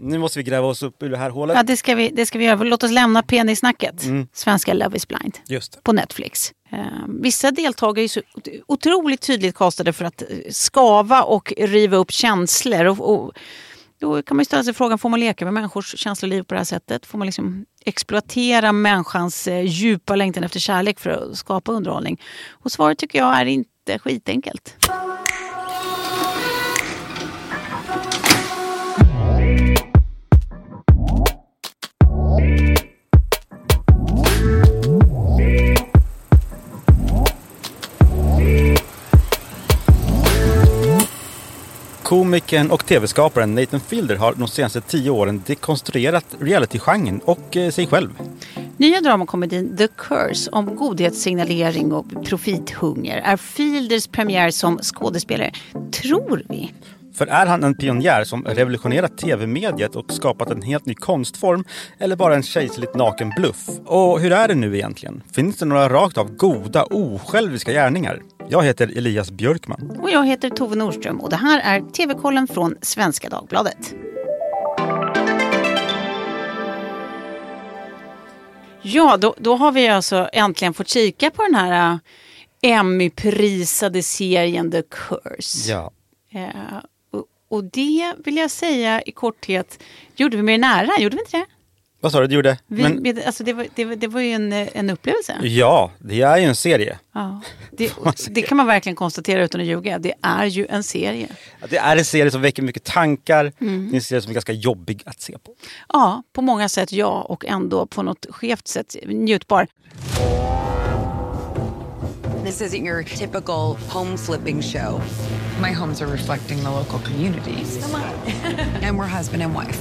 Nu måste vi gräva oss upp ur det här hålet. Ja, det ska vi, det ska vi göra. Låt oss lämna penissnacket. Svenska Love is blind. Just. På Netflix. Eh, vissa deltagare är så otroligt tydligt kastade för att eh, skava och riva upp känslor. Och, och, då kan man ju ställa sig frågan, får man leka med människors känsloliv på det här sättet? Får man liksom exploatera människans eh, djupa längtan efter kärlek för att skapa underhållning? Och svaret tycker jag är inte skitenkelt. Komikern och tv-skaparen Nathan Fielder har de senaste tio åren dekonstruerat realitygenren och eh, sig själv. Nya dramakomedin The Curse om godhetssignalering och profithunger är Fielders premiär som skådespelare, tror vi. För är han en pionjär som revolutionerat tv-mediet och skapat en helt ny konstform eller bara en kejserligt naken bluff? Och hur är det nu egentligen? Finns det några rakt av goda, osjälviska gärningar? Jag heter Elias Björkman. Och jag heter Tove Norström och det här är TV-kollen från Svenska Dagbladet. Ja, då, då har vi alltså äntligen fått kika på den här uh, Emmy-prisade serien The Curse. Ja. Eh, och, och det vill jag säga i korthet gjorde vi mer nära, gjorde vi inte det? Vad sa du du gjorde? Vi, Men, alltså det, var, det, var- det var ju en, eh, en upplevelse. ja, det är ju en serie. Ja. Det, det kan man verkligen konstatera utan att ljuga. Det är ju en serie. Det är en serie som väcker mycket tankar. Mm. Det är en serie som är ganska jobbig att se på. Ja, på många sätt ja och ändå på något skevt sätt njutbar. This isn't your typical home flipping show. My homes are reflecting the local communities. And we're husband and wife.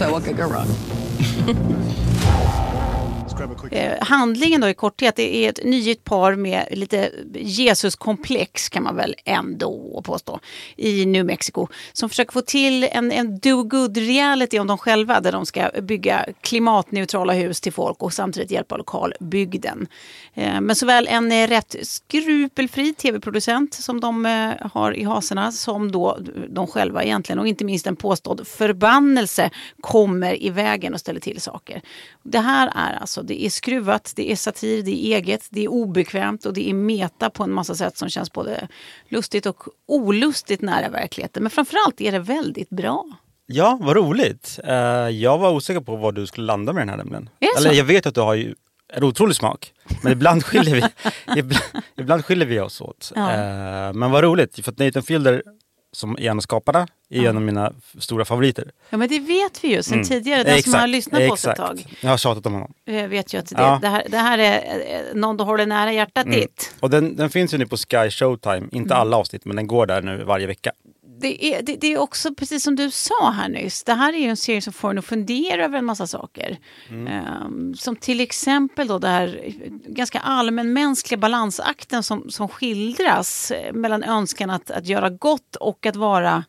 So what could go wrong? Eh, handlingen då i korthet det är ett nygift par med lite Jesuskomplex kan man väl ändå påstå i New Mexico som försöker få till en, en do-good reality om dem själva där de ska bygga klimatneutrala hus till folk och samtidigt hjälpa lokalbygden. Eh, men såväl en rätt skrupelfri tv-producent som de eh, har i haserna som då de själva egentligen och inte minst en påstådd förbannelse kommer i vägen och ställer till saker. Det här är alltså, det är skruvat, det är satir, det är eget, det är obekvämt och det är meta på en massa sätt som känns både lustigt och olustigt nära verkligheten. Men framförallt är det väldigt bra. Ja, vad roligt. Eh, jag var osäker på vad du skulle landa med den här nämligen. Eller jag vet att du har ju en otrolig smak. Men ibland skiljer vi, ibland, ibland skiljer vi oss åt. Ja. Eh, men vad roligt, för att Nathan Fielder som är en av skaparna är en av mina stora favoriter. Ja men det vet vi ju sen Mm. tidigare. Den som har lyssnat på oss ett exakt. tag Jag har tjatat om honom. eh, vet ju att det, Ja. det, här, det här är eh, någon du håller nära hjärtat Mm. ditt. Och den, den finns ju nu på Sky Showtime, Mm. inte alla avsnitt men den går där nu varje vecka. Det är, det, det är också precis som du sa här nyss. Det här är ju en serie som får en att fundera över en massa saker. Ehm, som till exempel då det här ganska allmänmänskliga balansakten som, som skildras eh, mellan önskan att, att göra gott och att vara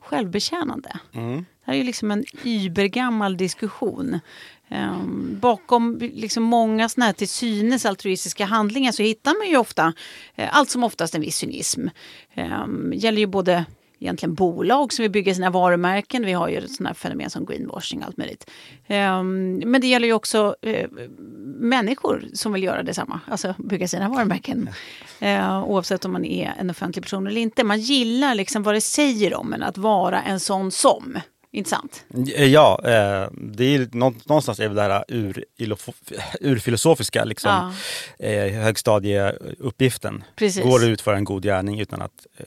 självbetjänande. Det här är ju liksom en übergammal diskussion. Ehm, bakom liksom många såna här till synes altruistiska handlingar så hittar man ju ofta, eh, allt som oftast en viss cynism. Um, gäller ju både egentligen bolag som vill bygga sina varumärken. Vi har ju sådana fenomen som greenwashing och allt möjligt. Um, men det gäller ju också uh, människor som vill göra detsamma, alltså bygga sina varumärken. Uh, oavsett om man är en offentlig person eller inte. Man gillar liksom vad det säger om en att vara en sån som. Inte sant? Ja, eh, det är nå- någonstans är det där ur, urfilosofiska liksom, eh, högstadieuppgiften. Precis. Går det ut för en god gärning utan att eh,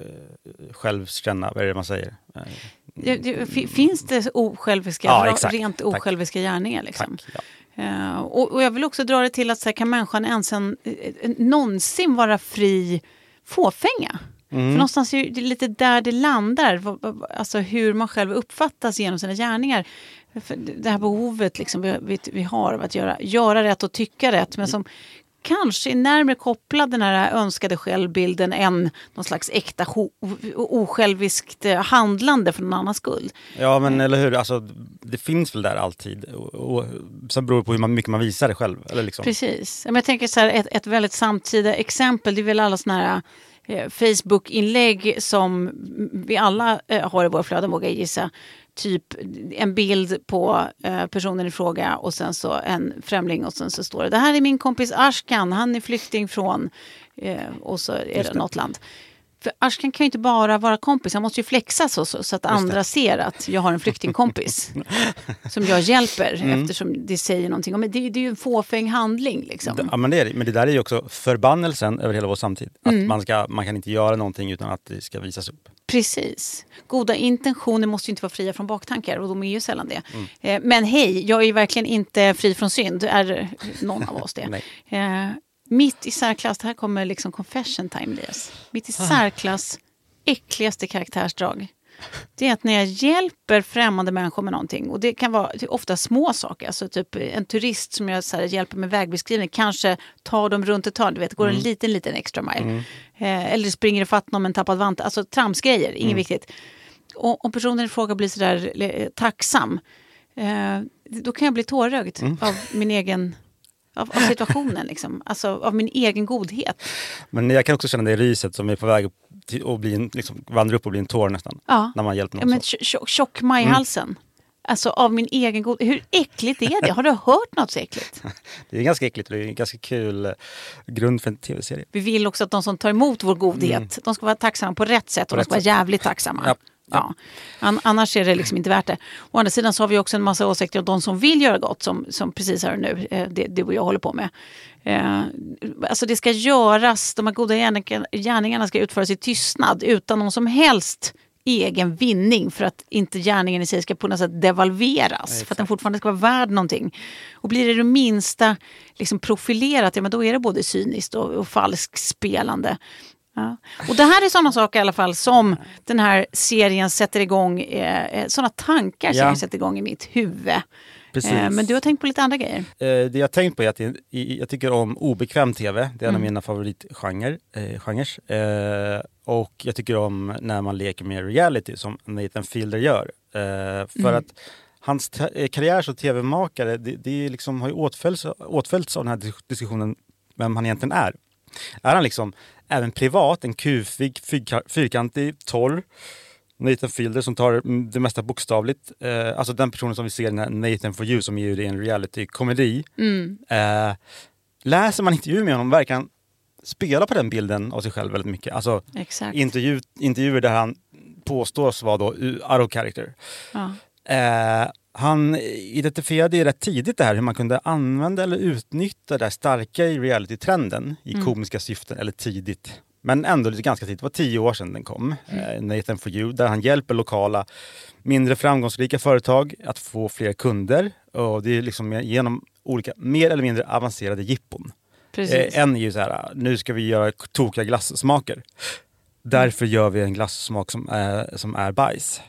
själv känna, vad är det man säger? Eh, fi- finns det osjälviska, Ja, exakt. rent Tack. osjälviska gärningar? Liksom? tack. Ja. Eh, och, och jag vill också dra det till att så här, kan människan ens en, eh, någonsin vara fri fåfänga? För någonstans är det lite där det landar, alltså hur man själv uppfattas genom sina gärningar. Det här behovet liksom vi, vi, har av att göra, göra rätt och tycka rätt, men som kanske är närmare kopplad den här önskade självbilden än någon slags äkta osjälviskt eh, handlande för någon annans skull. ja men eller hur, alltså, det finns väl där alltid. Och, och, sen beror det på hur man, mycket man visar det själv. Eller liksom. Precis. Men jag tänker så här, ett, ett väldigt samtida exempel, det är väl alla såna här Facebook-inlägg som vi alla eh, har i våra flöden, vågar jag gissa. Typ en bild på eh, personen i fråga och sen så en främling och sen så står det det här är min kompis Ashkan, han är flykting från eh, och så är det, något land. För Ashkan kan ju inte bara vara kompis, han måste ju flexa så, så, att andra ser att jag har en flyktingkompis som jag hjälper Mm. eftersom det säger någonting om det. Det, är ju en fåfäng handling liksom. Ja, men, det är, men det där är ju också förbannelsen över hela vår samtid. Att Mm. man, ska, man kan inte göra någonting utan att det ska visas upp. Precis. Goda intentioner måste ju inte vara fria från baktankar och de är ju sällan det. Mm. Eh, men hej, jag är ju verkligen inte fri från synd. Är någon av oss det? Mitt i särklass, här kommer liksom confession time Elias. Mitt i Ah. särklass äckligaste karaktärsdrag. Det är att när jag hjälper främmande människor med någonting, och det kan vara ofta små saker, alltså typ en turist som jag så här, hjälper med vägbeskrivning, kanske tar dem runt ett hörn, du vet, går Mm. en liten, liten extra mile. Eh, eller springer ifatt någon med en tappad vante, alltså tramsgrejer, inget Mm. viktigt. Och om personen i fråga blir sådär eh, tacksam, eh, då kan jag bli tårögd Mm. av min egen av, av situationen, liksom. alltså av min egen godhet. Men jag kan också känna det ryset som är på väg att bli en, liksom, vandra upp och bli en tår nästan. Ja. När man hjälper Ja, någon. men så. tjo- tjo- tjock-maj i halsen. Alltså av min egen godhet. Hur äckligt är det? Har du hört något så äckligt? Det är ganska äckligt och det är en ganska kul eh, grund för en tv-serie. Vi vill också att de som tar emot vår godhet, de ska vara tacksamma på rätt sätt och de rätt ska vara jävligt tacksamma. Ja. Ja. An- annars är det liksom inte värt det. Å andra sidan så har vi också en massa åsikter om de som vill göra gott, som, som precis här och nu, eh, det, det jag håller på med. Eh, alltså det ska göras, de här goda gärningarna, ska utföras i tystnad utan någon som helst egen vinning för att inte gärningen i sig ska på något sätt devalveras. för att den fortfarande ska vara värd någonting. Och blir det det minsta liksom profilerat, ja men då är det både cyniskt och, och falskt spelande. Ja. Och det här är sådana saker i alla fall som den här serien sätter igång, eh, eh, sådana tankar Ja. serien sätter igång i mitt huvud. Precis. Eh, men du har tänkt på lite andra grejer. Eh, det jag har tänkt på är att i, jag tycker om obekväm tv. Det är en Mm. av mina favoritgenrer. Eh, genres. eh, och jag tycker om när man leker med reality som Nathan Fielder gör. Eh, för Mm. att hans eh, karriär som tv-makare, det, det är liksom, har ju åtföljts, åtföljts av den här dis- diskussionen vem han egentligen är. Är han liksom även privat en kufig, fyrka- fyrkantig, torr Nathan Fielder som tar det mesta bokstavligt. Eh, alltså den personen som vi ser i Nathan for you som är en reality-komedi. Mm. Eh, läser man intervjuer med honom verkar han spela på den bilden av sig själv väldigt mycket. Alltså Exakt. intervju, intervjuer där han påstås vara då out of character. Ja. Eh, han identifierade ju rätt tidigt det här hur man kunde använda eller utnyttja det här starka i reality-trenden i komiska syften, eller tidigt. Men ändå lite ganska tidigt, det var tio år sedan den kom. Eh, Nathan for you, där han hjälper lokala mindre framgångsrika företag att få fler kunder. Och det är liksom genom olika mer eller mindre avancerade jippon. Eh, en är ju så här, nu ska vi göra tokiga glassmaker. Därför gör vi en glassmak som är, som är bajs.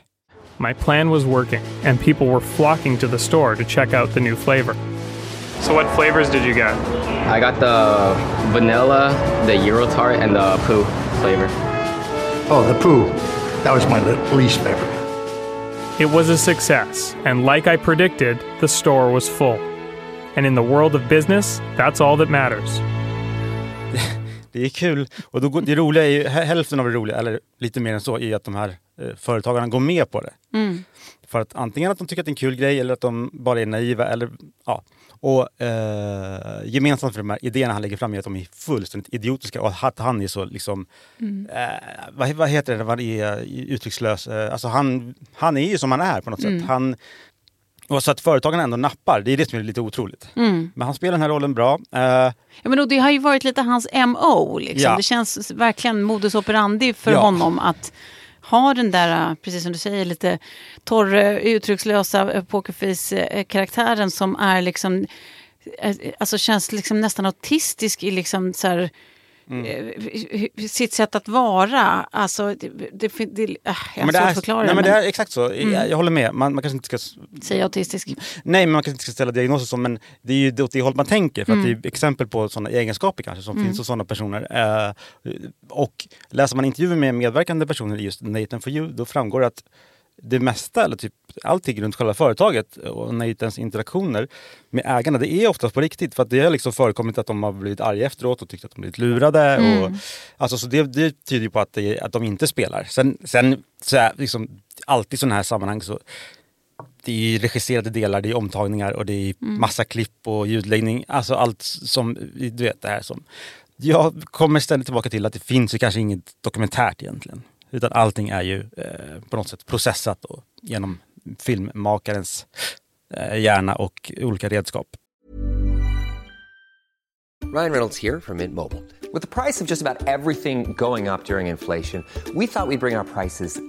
My plan was working, and people were flocking to the store to check out the new flavor. So, what flavors did you get? I got the vanilla, the Euro tart, and the poo flavor. Oh, the poo. That was my least favorite. It was a success, and like I predicted, the store was full. And in the world of business, that's all that matters. Det är kul. Och då, går- det roliga är ju, hä- hälften av det roliga, eller lite mer än så, är att de här företagarna går med på det. För att antingen att de tycker att det är en kul grej eller att de bara är naiva. Eller, ja. Och eh, gemensamt för de här idéerna han lägger fram är att de är fullständigt idiotiska och att han är så liksom, eh, vad, vad heter det man är uttryckslös? Eh, alltså han, han är ju som han är på något sätt. Han, och så att företagarna ändå nappar, det är det som är lite otroligt. Men han spelar den här rollen bra. Eh, Ja, men det har ju varit lite hans MO. Liksom. Ja. Det känns verkligen modus operandi för Ja. honom att har den där, äh, precis som du säger, lite torra, äh, uttryckslösa äh, pokerface-karaktären som är liksom, alltså känns liksom nästan autistisk i liksom så här, eh, sitt sätt att vara. Alltså, det, det, det, äh, jag har svårt att förklara nej, men det är exakt så. Jag, jag håller med. Man, man kanske inte ska säg autistisk. Nej, men man kanske inte ska ställa diagnoser som, men det är ju åt det hållet man tänker. För att Mm. det är exempel på sådana egenskaper kanske som finns hos sådana personer. Eh, och läser man intervjuer med medverkande personer i just Nathan for you, då framgår det att det mesta, eller typ allting runt själva företaget och Nathans interaktioner med ägarna, det är oftast på riktigt. För det har liksom förekommit att de har blivit arga efteråt och tyckt att de blivit lurade. Och, alltså, så det, det tyder ju på att, det, att de inte spelar. Sen, sen så är liksom, alltid i sådana här sammanhang så det är regisserade delar, det är omtagningar och det är massa klipp och ljudläggning. Alltså allt som, du vet det här som... Jag kommer ständigt tillbaka till att det finns ju kanske inget dokumentärt egentligen. Utan allting är ju eh, på något sätt processat då, genom filmmakarens eh, hjärna och olika redskap. Ryan Reynolds här från Mint Mobile. Med priset på nästan allt som går upp under inflationen, trodde vi att vi skulle bring våra priser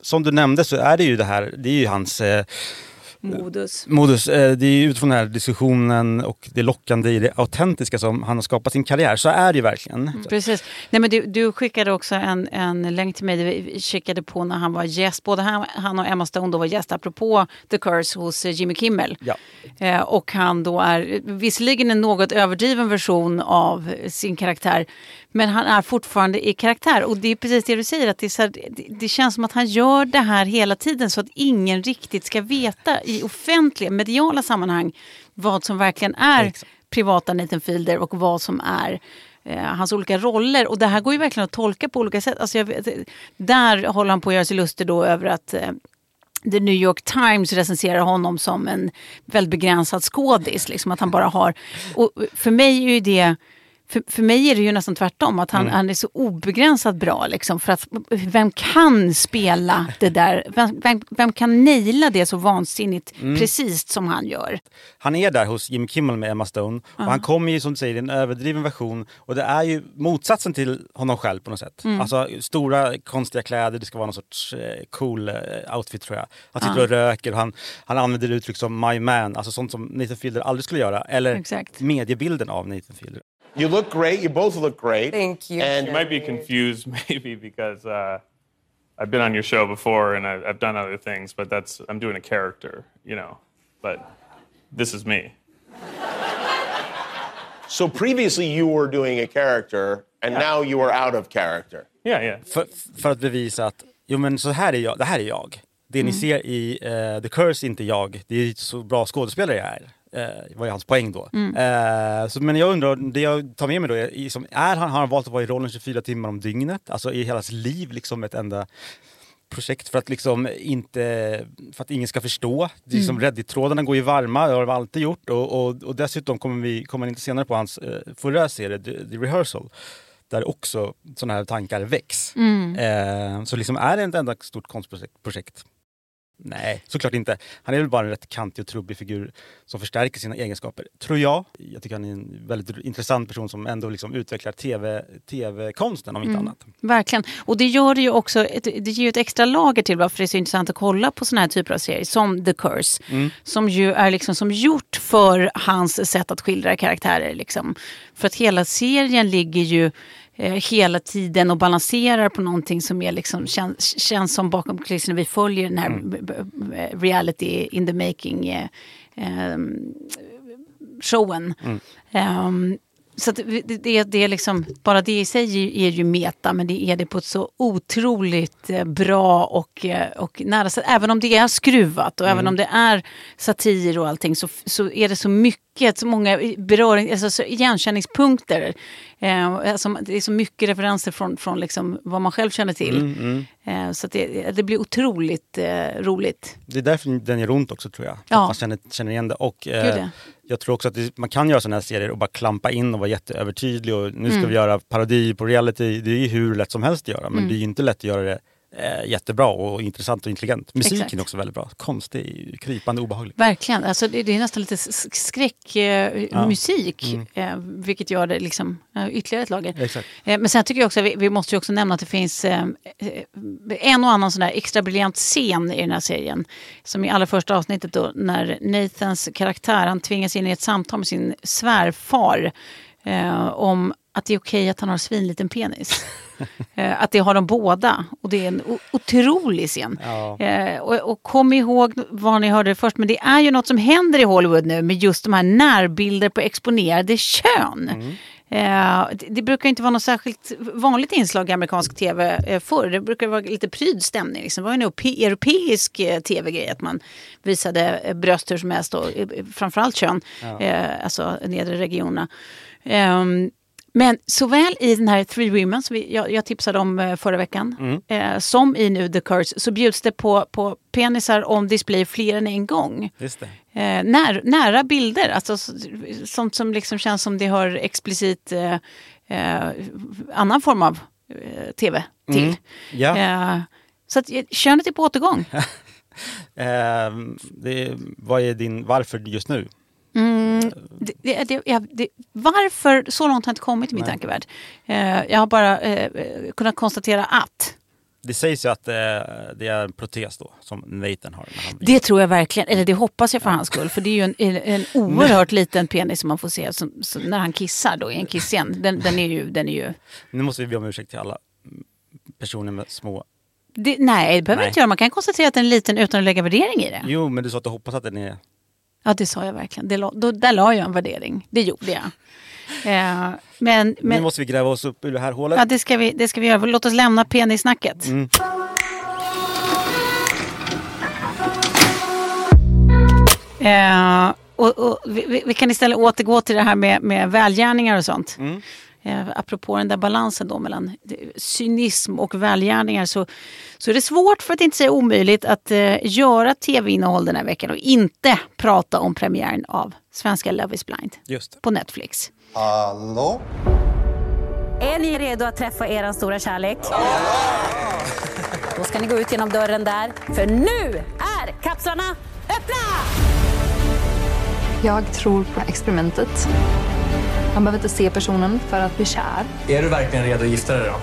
som du nämnde så är det ju det här, det är ju hans eh, Modus. modus. Eh, det är utifrån den här diskussionen och det lockande i det autentiska som han har skapat sin karriär. Så är det ju verkligen. Precis. Nej, men du, du skickade också en, en länk till mig. Vi kikade på när han var gäst. Både han, han och Emma Stone då var gäst apropå The Curse hos eh, Jimmy Kimmel. Ja. Eh, och han då är visserligen en något överdriven version av sin karaktär. Men han är fortfarande i karaktär. Och det är precis det du säger. Att det, här, det, känns som att han gör det här hela tiden så att ingen riktigt ska veta i offentliga, mediala sammanhang vad som verkligen är Exakt. privata Nathan Fielder och vad som är eh, hans olika roller. Och det här går ju verkligen att tolka på olika sätt. Alltså vet, där håller han på att göra sig lustig då över att eh, The New York Times recenserar honom som en väldigt begränsad skådis. Liksom att han bara har... Och för mig är ju det... För, för mig är det ju nästan tvärtom, att han, han är så obegränsat bra. Liksom, för att vem kan spela det där? Vem, vem, vem kan naila det så vansinnigt precis som han gör? Han är där hos Jimmy Kimmel med Emma Stone och han kommer ju som du säger i en överdriven version och det är ju motsatsen till honom själv på något sätt. Alltså stora konstiga kläder, det ska vara någon sorts eh, cool eh, outfit tror jag. Han sitter och röker och han, han använder uttryck som my man, alltså sånt som Nathan Fielder aldrig skulle göra. Eller Exakt. mediebilden av Nathan Fielder. You look great. You both look great. Thank you. And You might be confused maybe because uh, I've been on your show before and I've, I've done other things, but that's I'm doing a character, you know. But this is me. so previously you were doing a character, and now you are out of character. Yeah, yeah. För, för att bevisa att jo, men så här är jag, det här är jag. Det ni ser i eh, The Curse är inte jag. Det är så bra skådespelare jag är. Eh, var ju hans poäng då. Eh, så, men jag undrar, det jag tar med mig då är, i- som, är han, har han valt att vara i rollen 24 timmar om dygnet? Alltså i hela sitt liv liksom ett enda projekt för att liksom inte, för att ingen ska förstå. Det är som Reddit-trådarna går ju varma, det har de alltid gjort. Och, och, och dessutom kommer vi kommer inte senare på hans eh, förra serie, The, The Rehearsal, där också sådana här tankar väcks. Eh, så liksom är det ett enda stort konstprojekt? Nej, såklart inte. Han är väl bara en rätt kantig och trubbig figur som förstärker sina egenskaper, tror jag. Jag tycker han är en väldigt intressant person som ändå liksom utvecklar TV, tv-konsten om inte annat. Verkligen. Och det gör det ju också, det ger ju ett extra lager till varför det är så intressant att kolla på såna här typer av serier som The Curse. Som ju är liksom som gjort för hans sätt att skildra karaktärer. Liksom. För att hela serien ligger ju hela tiden och balanserar på någonting som är liksom, känns, känns som bakom kulisserna. Vi följer den här b- reality in the making eh, ehm, showen. Ehm, så att det, det, det är liksom, bara det i sig är ju meta, men det är det på ett så otroligt eh, bra och, eh, och nära sätt. Även om det är skruvat och även om det är satir och allting så, så är det så mycket, så många beröring, alltså så igenkänningspunkter. Eh, alltså, det är så mycket referenser från, från liksom vad man själv känner till. Eh, så det, det blir otroligt eh, roligt. Det är därför den gör ont också tror jag. Ja. Att man känner, känner igen det. Och, eh, ja. Jag tror också att det, man kan göra sådana här serier och bara klampa in och vara jätteövertydlig och nu ska Mm. vi göra parodi på reality. Det är ju hur lätt som helst att göra men det är ju inte lätt att göra det jättebra och intressant och intelligent. Musiken Exakt. är också väldigt bra. Konstig, krypande, obehaglig. Verkligen. Alltså det, det är nästan lite skräckmusik. Eh, Ja. Mm. eh, vilket gör det liksom, eh, ytterligare ett lager. Eh, men sen tycker jag också, vi, vi måste ju också nämna att det finns eh, eh, en och annan sån där extra briljant scen i den här serien. Som i allra första avsnittet då, när Nathans karaktär, han tvingas in i ett samtal med sin svärfar eh, om att det är okej att han har svinliten penis. Eh, att det har de båda. Och det är en otrolig scen. Ja. Eh, och, och kom ihåg var ni hörde det först, men det är ju något som händer i Hollywood nu med just de här närbilder på exponerade kön. Eh, det, det brukar inte vara något särskilt vanligt inslag i amerikansk tv eh, förr. Det brukar vara lite pryd stämning. Liksom. Det var en europe- europeisk tv-grej att man visade bröst hur som helst och framförallt kön, Ja. alltså nedre regionerna. Ehm, men såväl i den här Three Women som vi, jag, jag tipsade om eh, förra veckan Mm. eh, som i nu The Curse så bjuds det på, på penisar om display fler än en gång. Just. Eh, när, nära bilder, alltså sånt som liksom känns som det har explicit eh, eh, annan form av eh, tv till. Mm. Ja. Så att könet är på återgång. Vad är din varför just nu? Mm, det, det, det, ja, varför? Så långt har jag inte kommit i min Nej. tankevärld. Eh, jag har bara eh, kunnat konstatera att Det sägs ju att eh, det är en protes då, som Nathan har. Det tror jag verkligen, eller det hoppas jag för hans skull. För det är ju en, en, en oerhört liten penis som man får se som, som när han kissar då i en kissscen. Den, den är ju... Den är ju Nu måste vi be om ursäkt till alla personer med små... det, nej, det behöver Nej. inte göra. Man kan konstatera att den är liten utan att lägga värdering i det. Jo, men du sa att du hoppas att den är... Ja, det sa jag verkligen. Det, la- då, där la jag en värdering. Det gjorde jag. Eh, men Nu men måste vi gräva oss upp ur det här hålet. ja, det, ska vi, det ska vi göra. Låt oss lämna penissnacket. Mm. Eh, och, och, vi- vi kan istället återgå till det här med, med välgärningar och sånt. Mm. Eh, apropå den där balansen då mellan cynism och välgärningar så, så är det svårt, för att inte säga omöjligt, att eh, göra tv-innehåll den här veckan och inte prata om premiären av svenska Love is blind Just på Netflix. Hallå? Är ni redo att träffa er stora kärlek? Då ska ni gå ut genom dörren där, för nu är kapslarna öppna! Jag tror på experimentet. Man behöver inte se personen för att bli kär. Är du verkligen redo att gifta dig då?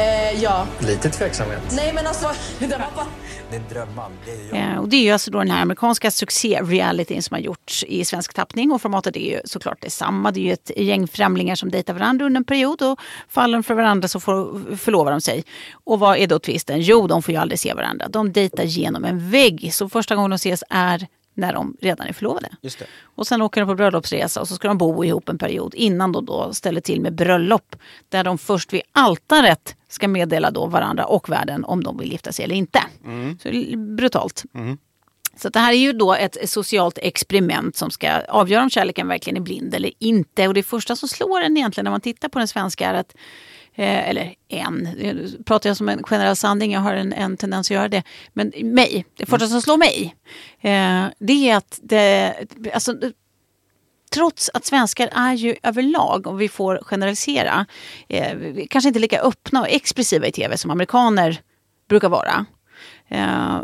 Eh, ja. Lite tveksamhet. Nej men alltså, det var bara... Din drömman, det är. Eh, och det är ju alltså då den här amerikanska succé-realityn som har gjorts i svensk tappning. Och formatet är ju såklart detsamma. Det är ju ett gäng främlingar som dejtar varandra under en period och faller för varandra så får, förlovar de sig. Och vad är då twisten? Jo, de får ju aldrig se varandra. De dejtar genom en vägg. Så första gången de ses är när de redan är förlovade. Och sen åker de på bröllopsresa och så ska de bo ihop en period innan de då ställer till med bröllop. Där de först vid altaret ska meddela då varandra och världen om de vill gifta sig eller inte. Mm. Så det är brutalt. Så att det här är ju då ett socialt experiment som ska avgöra om kärleken verkligen är blind eller inte. Och det första som slår en egentligen när man tittar på den svenska är att Eh, eller en, nu pratar jag som en generell sanning, jag har en, en tendens att göra det. Men mig, det första som slår mig, eh, det är att det, alltså, trots att svenskar är ju överlag, om vi får generalisera, eh, kanske inte lika öppna och expressiva i tv som amerikaner brukar vara. Eh,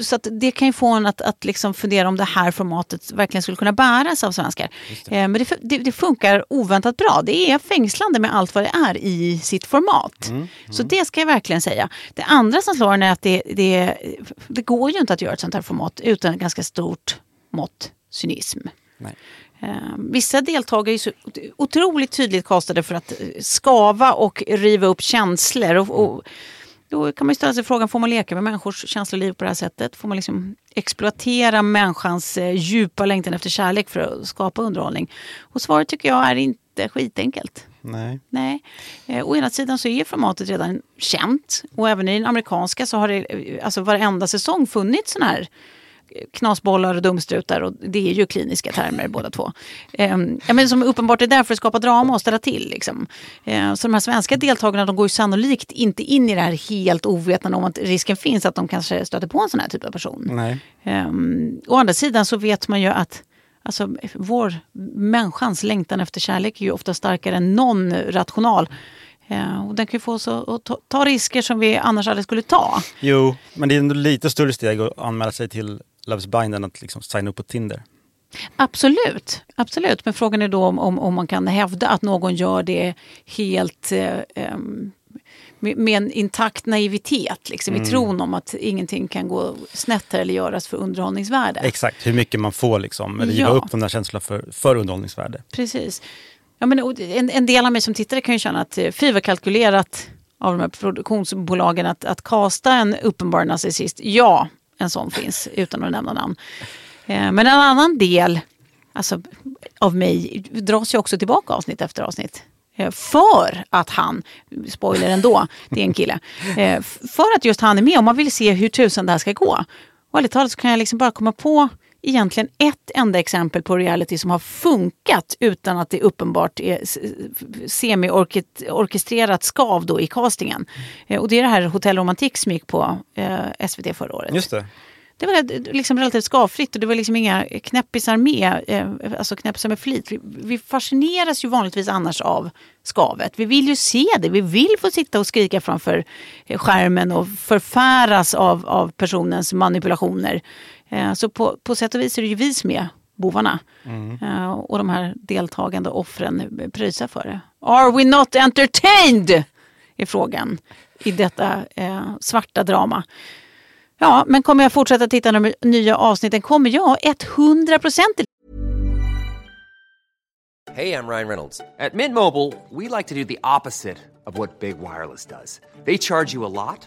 så det kan ju få en att, att liksom fundera om det här formatet verkligen skulle kunna bäras av svenskar. Eh, men det, det, det funkar oväntat bra. Det är fängslande med allt vad det är i sitt format. Så det ska jag verkligen säga. Det andra som slår en är att det, det, det går ju inte att göra ett sånt här format utan ett ganska stort mått cynism. Nej. Eh, vissa deltagare är så otroligt tydligt kastade för att eh, skava och riva upp känslor. Och, och då kan man ju ställa sig frågan, får man leka med människors känsloliv på det här sättet? Får man liksom exploatera människans eh, djupa längtan efter kärlek för att skapa underhållning? Och svaret tycker jag är inte skitenkelt. Nej. Nej. Eh, å ena sidan så är formatet redan känt och även i den amerikanska så har det eh, alltså varenda säsong funnits sån här knasbollar och dumstrutar och det är ju kliniska termer båda två. Eh, ja, men som uppenbart är där för att skapa drama och ställa till. Liksom. Eh, så de här svenska deltagarna de går ju sannolikt inte in i det här helt ovetande om att risken finns att de kanske stöter på en sån här typ av person. Nej. Um, å andra sidan så vet man ju att alltså, vår människans längtan efter kärlek är ju ofta starkare än någon rational Eh, och den kan ju få oss att ta, ta risker som vi annars aldrig skulle ta. Jo, men det är ändå lite större steg att anmäla sig till Loves Bind än att liksom signa upp på Tinder. Absolut, absolut. Men frågan är då om, om, om man kan hävda att någon gör det helt eh, med, med en intakt naivitet, liksom, Mm. i tron om att ingenting kan gå snett här eller göras för underhållningsvärde. Exakt, hur mycket man får liksom riva Ja. upp de där känslorna för, för underhållningsvärde. Precis. Ja, men, en, en del av mig som tittare kan ju känna att eh, fy vad kalkylerat av de här produktionsbolagen att, att kasta en uppenbar narcissist. Ja, en sån finns utan att nämna namn. Eh, men en annan del alltså, av mig dras ju också tillbaka avsnitt efter avsnitt. Eh, för att han, spoiler ändå, det är en kille. Eh, för att just han är med och man vill se hur tusen det här ska gå. Och ärligt talat så kan jag liksom bara komma på egentligen ett enda exempel på reality som har funkat utan att det uppenbart är semi-orkestrerat skav då i castingen. Eh, Och det är det här Hotell Romantik som gick på eh, SVT förra året. Just det. Det var liksom relativt skavfritt och det var liksom inga knäppisar med, eh, alltså knäppisar med flit. Vi, vi fascineras ju vanligtvis annars av skavet. Vi vill ju se det, vi vill få sitta och skrika framför eh, skärmen och förfäras av, av personens manipulationer. Eh, så på, på sätt och vis är det ju vi som är bovarna. Eh, och de här deltagande offren pröjsar för det. Are we not entertained? Är frågan i detta eh, svarta drama. Ja, men kommer jag fortsätta titta på de nya avsnitten? Kommer jag 100 procent Hey, I'm Ryan Reynolds. At Mint Mobile, we like to do the opposite of what Big Wireless does. They charge you a lot,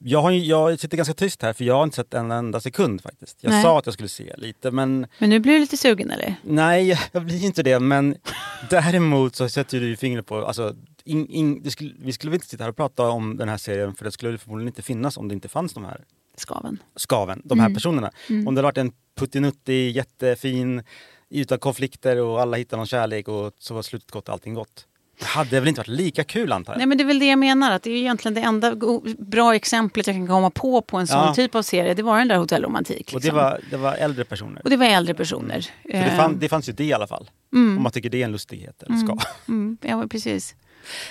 Jag, har, jag sitter ganska tyst här för jag har inte sett en enda sekund faktiskt. Jag Nej. sa att jag skulle se lite men Men nu blir du lite sugen eller? nej, jag blir inte det. Men däremot så sätter du ju fingret på, alltså, in, in, skulle, vi skulle väl inte sitta här och prata om den här serien för det skulle förmodligen inte finnas om det inte fanns de här Skaven. skaven, de här Mm. personerna. Mm. Om det hade varit en puttinuttig, jättefin, utan konflikter och alla hittar någon kärlek och så var slutet gott och allting gott. Det hade väl inte varit lika kul antar jag? Nej men det är väl det jag menar, att det är ju egentligen det enda bra exemplet jag kan komma på på en sån Ja. typ av serie. Det var den där hotellromantik. Och det Liksom. var, det var äldre personer. Och det var äldre personer. För det, Eh, fann, det fanns ju det i alla fall. Mm. Om man tycker det är en lustighet eller ska. mm, mm, ja precis.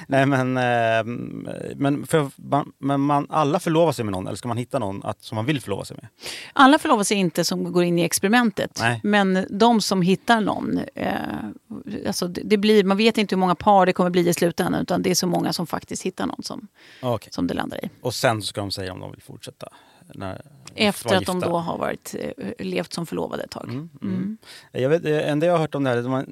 Nej men, eh, men, för, man, men man, alla förlovar sig med någon eller ska man hitta någon att, som man vill förlova sig med? Alla förlovar sig inte som går in i experimentet. Nej. Men de som hittar någon, eh, alltså det, det blir, man vet inte hur många par det kommer bli i slutändan utan det är så många som faktiskt hittar någon som, Okej. som det landar i. Och sen ska de säga om de vill fortsätta. När, Efter att de då har varit, eh, levt som förlovade ett tag. Mm. Jag vet, det enda jag har hört om det här, de var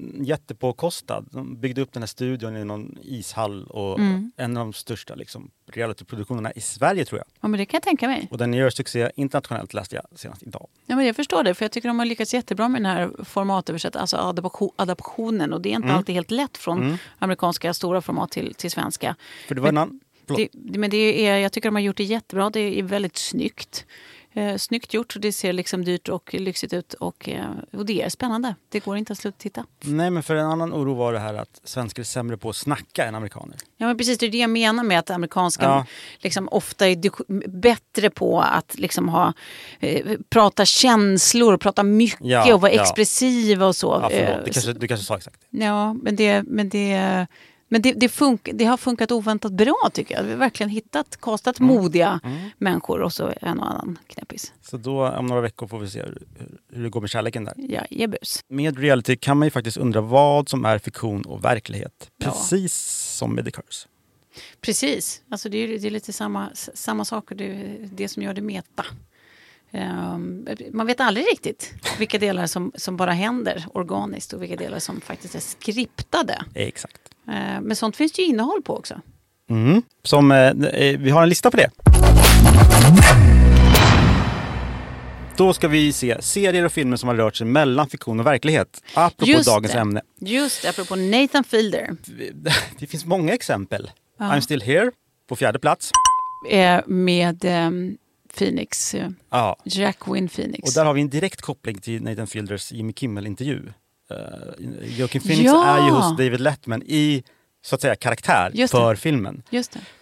jättepåkostad. De byggde upp den här studion i någon ishall och Mm. en av de största liksom, realityproduktionerna i Sverige tror jag. Ja men det kan jag tänka mig. Och den gör succé internationellt läste jag senast idag. Ja, men jag förstår det, för jag tycker de har lyckats jättebra med den här formatöversättningen, alltså adaption, adaptionen. Och det är inte Mm. alltid helt lätt från Mm. amerikanska stora format till, till svenska. För det var en men, annan... det, men det är, jag tycker de har gjort det jättebra. Det är väldigt snyggt. Eh, snyggt gjort och det ser liksom dyrt och lyxigt ut. Och, eh, och det är spännande. Det går inte att sluta titta. Nej men för en annan oro var det här att svenskar är sämre på att snacka än amerikaner. Ja men precis, det är det jag menar med att amerikanska Ja. liksom, ofta är bättre på att liksom, ha, eh, prata känslor, prata mycket Ja, och vara ja. expressiva och så. Ja, Eh, förlåt, det kanske, du kanske sa exakt det. Ja, men det, men det, men det, det, funk, det har funkat oväntat bra tycker jag. Vi har verkligen hittat, kastat Mm. modiga människor och så en och annan knäppis. Så då om några veckor får vi se hur, hur det går med kärleken där. Ja, jebus. Med reality kan man ju faktiskt undra vad som är fiktion och verklighet. Ja. Precis som med The Curse. Precis, alltså det, är, det är lite samma, samma sak. och Det är det som gör det meta. Ehm, man vet aldrig riktigt vilka delar som, som bara händer organiskt och vilka delar som faktiskt är skriptade. Exakt. Ehm, men sånt finns ju innehåll på också. Mm. Som, eh, eh, vi har en lista på det. Då ska vi se serier och filmer som har rört sig mellan fiktion och verklighet. Apropå Just dagens det. ämne. Just det, apropå Nathan Fielder. Det finns många exempel. Ja. I'm still here på fjärde plats. eh, med eh, Phoenix, eh, Ja. Jacqueline Phoenix. Och där har vi en direkt koppling till Nathan Fielders Jimmy Kimmel-intervju. Uh, Joaquin Phoenix Ja. är ju hos David Letman i så att säga karaktär för filmen.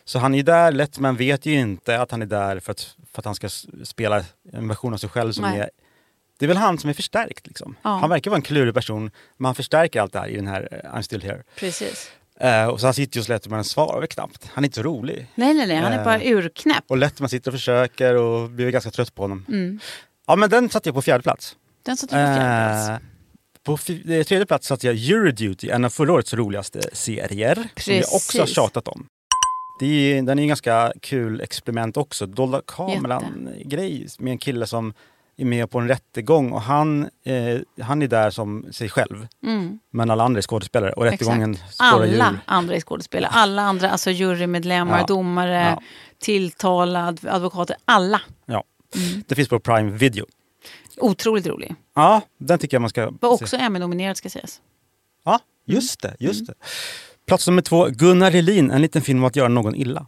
Så han är där, Letman vet ju inte att han är där för att, för att han ska spela en version av sig själv som Nej. är det är väl han som är förstärkt. Liksom. Ja. Han verkar vara en klurig person, men han förstärker allt det här i den här eh, I'm still here. Precis. Eh, och så han sitter ju hos Letterman och svarar väl knappt. Han är inte så rolig. Nej, nej, nej, han är Eh, bara urknäpp. Och Letterman sitter och försöker och blir ganska trött på honom. Mm. Ja men den satte jag på fjärde plats. Den satte du på fjärde plats. Eh, på eh, tredje plats satte jag Euroduty, en av förra årets roligaste serier. Som jag också har Precis. tjatat om. Det är, den är en ganska kul experiment också. Dolda kameran-grej med en kille som är med på en rättegång och han, eh, han är där som sig själv. Mm. Men alla andra är skådespelare och rättegången Alla ur. andra är skådespelare. Alla andra, alltså jurymedlemmar, Ja. domare, Ja. tilltalad, advokater. Alla. Ja. Mm. Det finns på Prime Video. Otroligt rolig. Ja, den tycker jag man ska Var också Emmy-nominerad ska sägas. Ja, just det. Just det. Plats nummer två, Gunnar Helin, en liten film om att göra någon illa.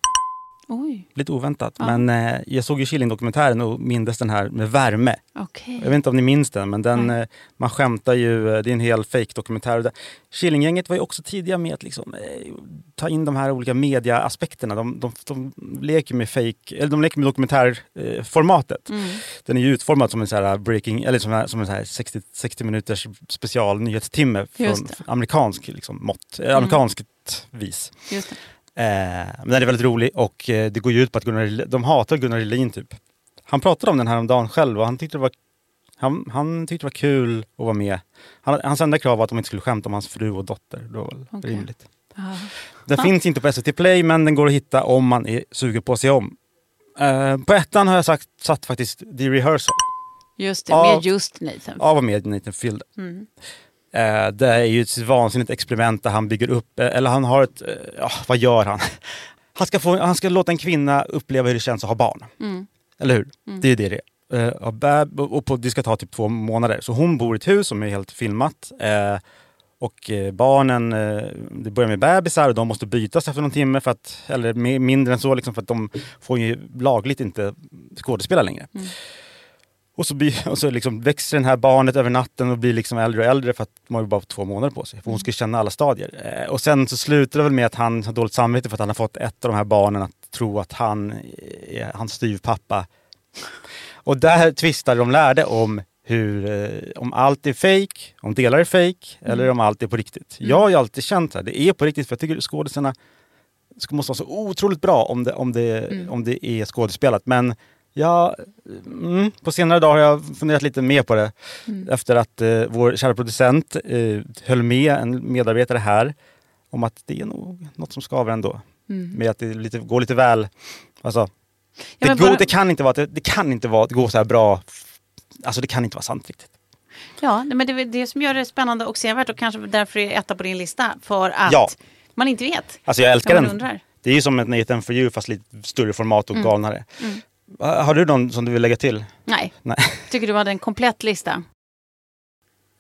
Oj, Lite oväntat. Ja. Men eh, jag såg ju Killing-dokumentären och mindes den här med värme. okej. Jag vet inte om ni minns den, men den, eh, man skämtar ju. eh, Det är en hel fake-dokumentär. Killinggänget var ju också tidiga med att liksom, eh, ta in de här olika media-aspekterna. De, de, de leker med fake, eller de leker med dokumentärformatet. Eh. Mm. Den är ju utformad som en, så här breaking, eller som, en- som en så här 60, 60 minuters special nyhetstimme från amerikansk liksom, mått, eh, Mm. amerikanskt vis. Eh, men den är väldigt rolig och eh, det går ju ut på att Gunnar, de hatar Gunnar Helin typ. Han pratade om den här om dagen själv och han tyckte det var, han, han tyckte det var kul att vara med. Han, hans enda krav var att de inte skulle skämta om hans fru och dotter. Det var väl Okej. rimligt. Ja. Den Ja. finns inte på SVT Play men den går att hitta om man är sugen på att se om. Eh, på ettan har jag sagt, satt faktiskt The Rehearsal. Just det, Av- med just Nathan. Av och med Nathan Fielder. Mm. Eh, det är ju ett vansinnigt experiment där han bygger upp, eh, eller han har ett, eh, ja vad gör han? Han ska, få, han ska låta en kvinna uppleva hur det känns att ha barn. Mm. Eller hur? Mm. Det är det det är. Och på, det ska ta typ två månader. Så hon bor i ett hus som är helt filmat. Och barnen, det börjar med bebisar och de måste bytas efter någon timme, för att, eller mi- mindre än så, liksom, för att de får ju lagligt inte skådespela längre. Mm. Och så, blir, och så liksom växer det här barnet över natten och blir liksom äldre och äldre för att de har bara två månader på sig. För hon ska känna alla stadier. Eh, och sen så slutar det väl med att han har dåligt samvete för att han har fått ett av de här barnen att tro att han är hans styvpappa. Och där tvistar de lärde om hur, eh, om allt är fake, om delar är fake eller om allt är på riktigt. Jag har ju alltid känt att det är på riktigt för jag tycker skådisarna måste vara så otroligt bra om det, om det, Mm. om det är skådespelat. Men ja, mm, på senare dagar har jag funderat lite mer på det. Mm. Efter att eh, vår kära producent eh, höll med en medarbetare här om att det är nog något som skaver ändå. Mm. Med att det lite, går lite väl... Alltså, Ja, det, går, bara- det kan inte vara, det, det kan inte vara, gå så här bra. Alltså det kan inte vara sant riktigt. Ja, men det är det som gör det spännande och sevärt och kanske därför är etta på din lista. För att Ja. man inte vet. Alltså jag älskar den. undrar. Det är ju som ett Nathan for you fast lite större format och Mm. galnare. Mm. Ha- Har du någon som du vill lägga till? Nej, Nej. tycker du hade en komplett lista.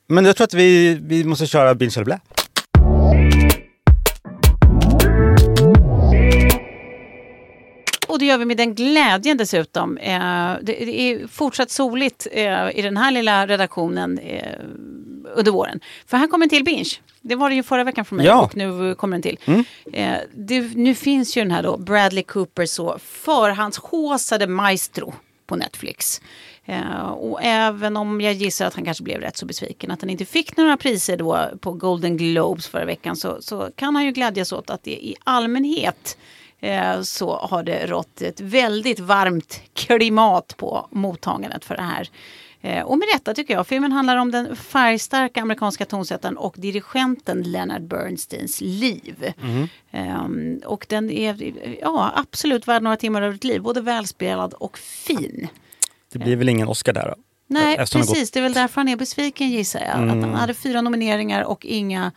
Men jag tror att vi, vi måste köra Binge eller blä. Och det gör vi med den glädjen dessutom. Eh, det, det är fortsatt soligt eh, i den här lilla redaktionen eh, under våren. För här kommer en till binge. Det var det ju förra veckan för mig Ja. och nu kommer en till. Mm. Eh, det, nu finns ju den här då Bradley Cooper så förhandshåsade maestro på Netflix. Eh, och även om jag gissar att han kanske blev rätt så besviken att han inte fick några priser då på Golden Globes förra veckan så, så kan han ju glädjas åt att det i allmänhet eh, så har det rått ett väldigt varmt klimat på mottagandet för det här. Eh, och med rätta tycker jag. Filmen handlar om den färgstarka amerikanska tonsättaren och dirigenten Leonard Bernsteins liv. Mm. Ehm, och den är ja, absolut värd några timmar av ditt liv. Både välspelad och fin. Det blir väl ingen Oscar där då? Nej, Eftersom precis. Det är väl därför han är besviken gissar jag. Att Mm. han hade fyra nomineringar och inga,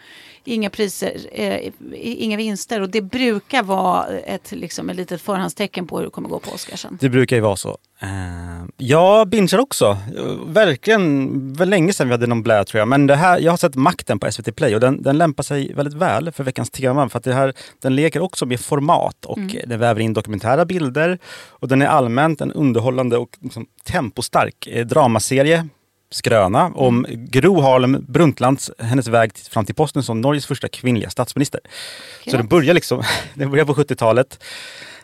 inga priser, eh, inga vinster. Och det brukar vara ett, liksom, ett litet förhandstecken på hur det kommer gå på Oscarsen. Det brukar ju vara så. Eh, jag bingear också. Verkligen, väl länge sedan vi hade någon blä tror jag. Men det här, jag har sett Makten på SVT Play och den, den lämpar sig väldigt väl för veckans tema. För att det här, den leker också med format och Mm. den väver in dokumentära bilder. Och den är allmänt en underhållande och liksom, tempostark eh, dramaserie. Skröna om Gro Harlem Brundtlands, hennes väg fram till posten som Norges första kvinnliga statsminister. Så den börjar, liksom, den börjar på 70-talet.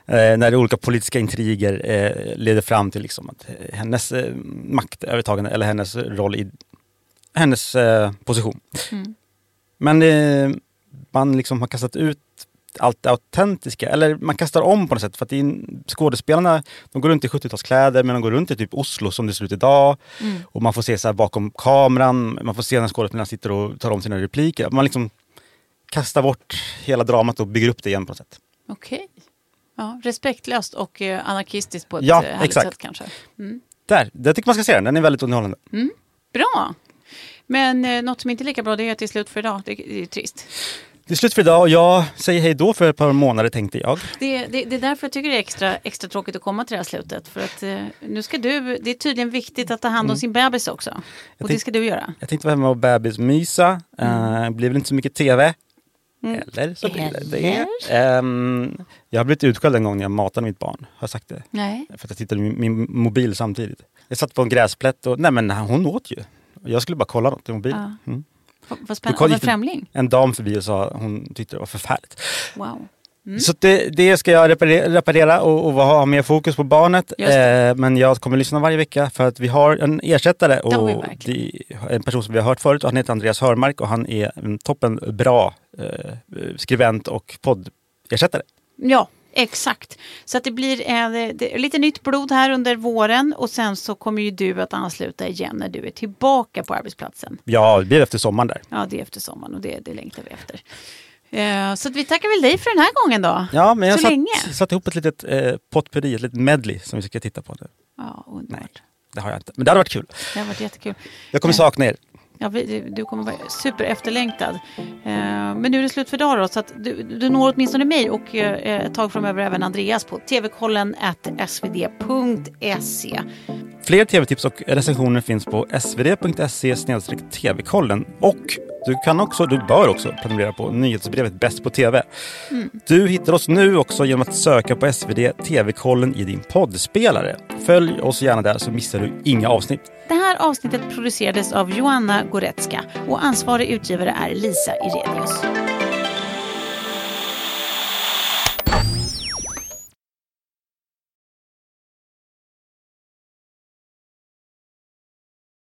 Eh, när olika politiska intriger eh, leder fram till liksom att eh, hennes eh, maktövertagande eller hennes roll i hennes position. Mm. Men man liksom har kastat ut allt det autentiska, eller man kastar om på något sätt. För att är, skådespelarna de går runt i 70-talskläder men de går runt i typ Oslo som det ser ut idag. Mm. Och man får se så bakom kameran, man får se när skådespelarna sitter och tar om sina repliker. Man liksom kastar bort hela dramat och bygger upp det igen på något sätt. Okej. Ja, respektlöst och eh, anarkistiskt på ett Ja, eh, härligt exakt. sätt kanske. Mm. Där, jag tycker man ska se den, den är väldigt underhållande. Mm. Bra. Men eh, något som inte är lika bra det är att det är slut för idag. Det, det är trist. Det är slut för idag och jag säger hej då för ett par månader tänkte jag. Det, det, det är därför jag tycker det är extra, extra tråkigt att komma till det här slutet. För att eh, nu ska du, det är tydligen viktigt att ta hand om Mm. sin bebis också. Och det tänk- ska du göra. Jag tänkte vara hemma och bebismysa. Uh, blir väl inte så mycket TV. Mm. Eller så blir det det. Ehm, jag har blivit utskälld en gång när jag matade mitt barn. Har jag sagt det? Nej. För att jag tittade i min, mobil samtidigt. Jag satt på en gräsplätt och nej men hon åt ju. Jag skulle bara kolla något i mobilen. Ja. Mm. Vad spännande. Av en främling? En dam förbi och sa hon tyckte det var förfärligt. Wow. Mm. Så det, det ska jag reparera, och, och ha mer fokus på barnet. Eh, men jag kommer lyssna varje vecka för att vi har en ersättare. Och är en person som vi har hört förut och han heter Andreas Hörmark och han är en toppen bra skribent och poddersättare. Ja, exakt. Så att det blir eh, det lite nytt blod här under våren och sen så kommer ju du att ansluta igen när du är tillbaka på arbetsplatsen. Ja, det blir efter sommaren där. Ja, det är efter sommaren och det, det längtar vi efter. Eh, så vi tackar väl dig för den här gången då. Ja, men jag så satt, satt ihop ett litet eh, potpurri, ett litet medley som vi ska titta på nu. Ja, underbart. Det har jag inte, men det hade varit kul. Det har varit jättekul. Jag kommer Eh, sakna er. Ja, du kommer vara super efterlängtad. Eh, men nu är det slut för idag då, så att du, du når åtminstone mig och eh, eh, ett tag framöver även Andreas på tvkollen svd.se. Fler tv-tips och recensioner finns på svd.se tvkollen. Och du kan också, du bör också prenumerera på nyhetsbrevet Bäst på TV. Mm. Du hittar oss nu också genom att söka på SvD TV-kollen i din poddspelare. Följ oss gärna där så missar du inga avsnitt. Det här avsnittet producerades av Joanna Goretzka och ansvarig utgivare är Lisa Irenius.